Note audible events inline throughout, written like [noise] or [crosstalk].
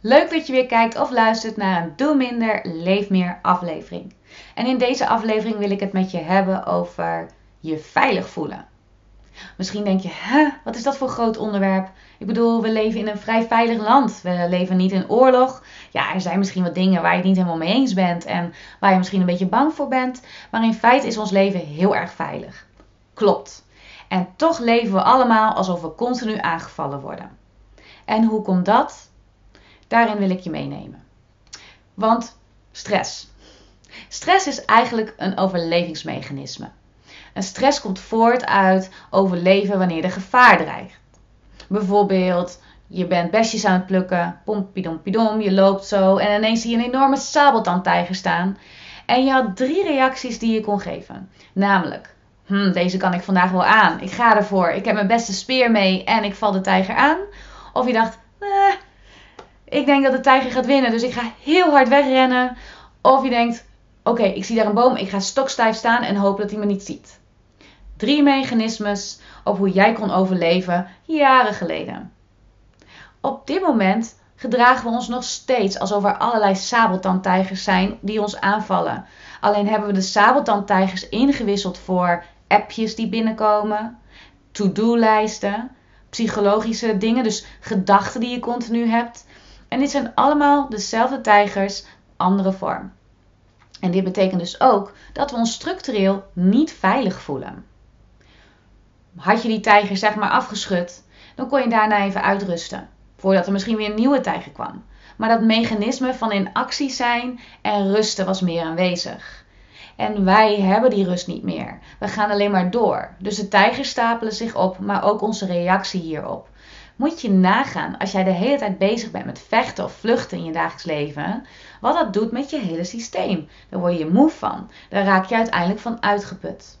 Leuk dat je weer kijkt of luistert naar een Doe Minder, Leef Meer aflevering. En in deze aflevering wil ik het met je hebben over je veilig voelen. Misschien denk je, hè, wat is dat voor groot onderwerp? Ik bedoel, we leven in een vrij veilig land. We leven niet in oorlog. Ja, er zijn misschien wat dingen waar je het niet helemaal mee eens bent en waar je misschien een beetje bang voor bent. Maar in feite is ons leven heel erg veilig. Klopt. En toch leven we allemaal alsof we continu aangevallen worden. En hoe komt dat? Daarin wil ik je meenemen. Want stress. Stress is eigenlijk een overlevingsmechanisme. En stress komt voort uit overleven wanneer er gevaar dreigt. Bijvoorbeeld, je bent besjes aan het plukken, pompidompidom, je loopt zo en ineens zie je een enorme sabeltandtijger staan. En je had drie reacties die je kon geven. Namelijk, hm, deze kan ik vandaag wel aan, ik ga ervoor, ik heb mijn beste speer mee en ik val de tijger aan. Of je dacht, ik denk dat de tijger gaat winnen, dus ik ga heel hard wegrennen. Of je denkt, oké, ik zie daar een boom, ik ga stokstijf staan en hoop dat hij me niet ziet. Drie mechanismes op hoe jij kon overleven jaren geleden. Op dit moment gedragen we ons nog steeds alsof er allerlei sabeltandtijgers zijn die ons aanvallen. Alleen hebben we de sabeltandtijgers ingewisseld voor appjes die binnenkomen, to-do-lijsten, psychologische dingen, dus gedachten die je continu hebt, en dit zijn allemaal dezelfde tijgers, andere vorm. En dit betekent dus ook dat we ons structureel niet veilig voelen. Had je die tijger zeg maar afgeschud, dan kon je daarna even uitrusten. Voordat er misschien weer een nieuwe tijger kwam. Maar dat mechanisme van in actie zijn en rusten was meer aanwezig. En wij hebben die rust niet meer. We gaan alleen maar door. Dus de tijgers stapelen zich op, maar ook onze reactie hierop moet je nagaan als jij de hele tijd bezig bent met vechten of vluchten in je dagelijks leven, wat dat doet met je hele systeem. Daar word je moe van. Daar raak je uiteindelijk van uitgeput.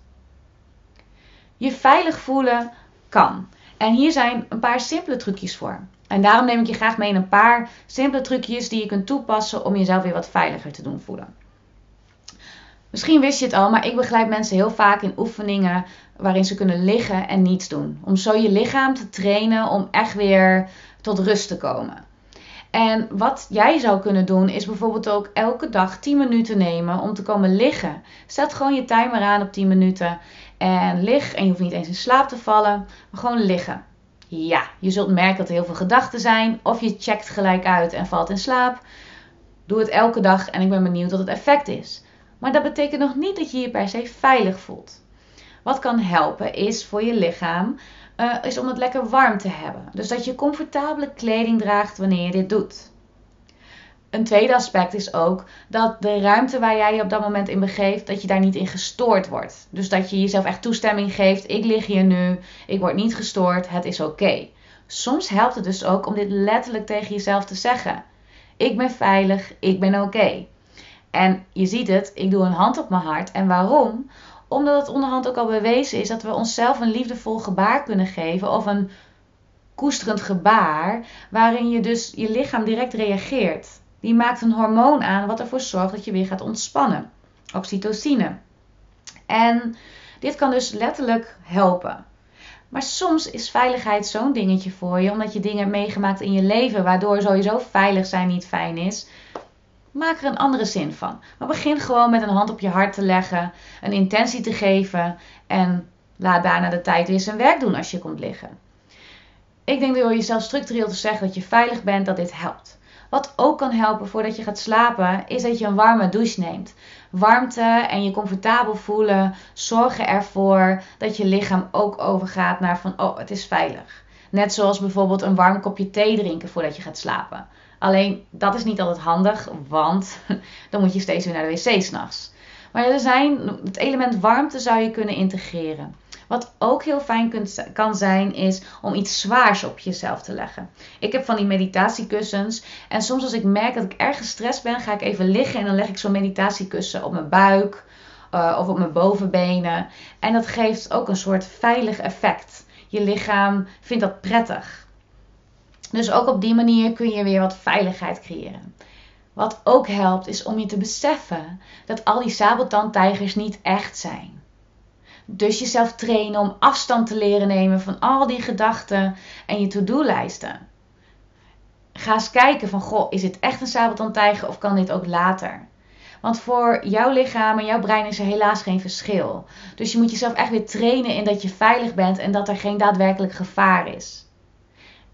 Je veilig voelen kan. En hier zijn een paar simpele trucjes voor. En daarom neem ik je graag mee in een paar simpele trucjes die je kunt toepassen om jezelf weer wat veiliger te doen voelen. Misschien wist je het al, maar ik begeleid mensen heel vaak in oefeningen waarin ze kunnen liggen en niets doen. Om zo je lichaam te trainen om echt weer tot rust te komen. En wat jij zou kunnen doen is bijvoorbeeld ook elke dag 10 minuten nemen om te komen liggen. Zet gewoon je timer aan op 10 minuten en lig. En je hoeft niet eens in slaap te vallen, maar gewoon liggen. Ja, je zult merken dat er heel veel gedachten zijn of je checkt gelijk uit en valt in slaap. Doe het elke dag en ik ben benieuwd wat het effect is. Maar dat betekent nog niet dat je je per se veilig voelt. Wat kan helpen is voor je lichaam uh, is om het lekker warm te hebben. Dus dat je comfortabele kleding draagt wanneer je dit doet. Een tweede aspect is ook dat de ruimte waar jij je op dat moment in begeeft, dat je daar niet in gestoord wordt. Dus dat je jezelf echt toestemming geeft. Ik lig hier nu, ik word niet gestoord, het is oké. Soms helpt het dus ook om dit letterlijk tegen jezelf te zeggen. Ik ben veilig, ik ben oké. En je ziet het, ik doe een hand op mijn hart. En waarom? Omdat het onderhand ook al bewezen is dat we onszelf een liefdevol gebaar kunnen geven of een koesterend gebaar, waarin je dus je lichaam direct reageert. Die maakt een hormoon aan wat ervoor zorgt dat je weer gaat ontspannen. Oxytocine. En dit kan dus letterlijk helpen. Maar soms is veiligheid zo'n dingetje voor je, omdat je dingen hebt meegemaakt in je leven, waardoor sowieso veilig zijn niet fijn is. Maak er een andere zin van. Maar begin gewoon met een hand op je hart te leggen, een intentie te geven en laat daarna de tijd weer zijn werk doen als je komt liggen. Ik denk door jezelf structureel te zeggen dat je veilig bent, dat dit helpt. Wat ook kan helpen voordat je gaat slapen, is dat je een warme douche neemt. Warmte en je comfortabel voelen zorgen ervoor dat je lichaam ook overgaat naar van, oh, het is veilig. Net zoals bijvoorbeeld een warm kopje thee drinken voordat je gaat slapen. Alleen dat is niet altijd handig, want [laughs] dan moet je steeds weer naar de wc s'nachts. Maar er zijn, het element warmte zou je kunnen integreren. Wat ook heel fijn kunt, kan zijn, is om iets zwaars op jezelf te leggen. Ik heb van die meditatiekussens. En soms als ik merk dat ik erg gestrest ben, ga ik even liggen en dan leg ik zo'n meditatiekussen op mijn buik uh, of op mijn bovenbenen. En dat geeft ook een soort veilig effect. Je lichaam vindt dat prettig. Dus ook op die manier kun je weer wat veiligheid creëren. Wat ook helpt is om je te beseffen dat al die sabeltandtijgers niet echt zijn. Dus jezelf trainen om afstand te leren nemen van al die gedachten en je to-do-lijsten. ga eens kijken van, goh, is dit echt een sabeltandtijger of kan dit ook later? Want voor jouw lichaam en jouw brein is er helaas geen verschil. Dus je moet jezelf echt weer trainen in dat je veilig bent en dat er geen daadwerkelijk gevaar is.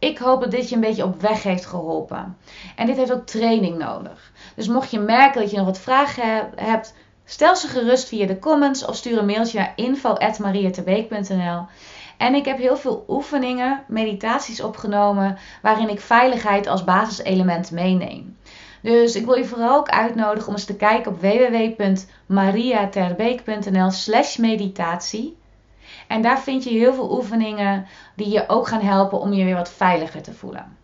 Ik hoop dat dit je een beetje op weg heeft geholpen. En dit heeft ook training nodig. Dus mocht je merken dat je nog wat vragen hebt, stel ze gerust via de comments of stuur een mailtje naar info.mariaterbeek.nl. En ik heb heel veel oefeningen, meditaties opgenomen waarin ik veiligheid als basiselement meeneem. Dus ik wil je vooral ook uitnodigen om eens te kijken op www.mariaterbeek.nl slash meditatie. En daar vind je heel veel oefeningen die je ook gaan helpen om je weer wat veiliger te voelen.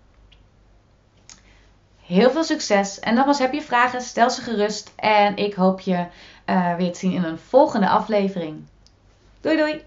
Heel veel succes. En nogmaals, heb je vragen, stel ze gerust. En ik hoop je uh, weer te zien in een volgende aflevering. Doei doei!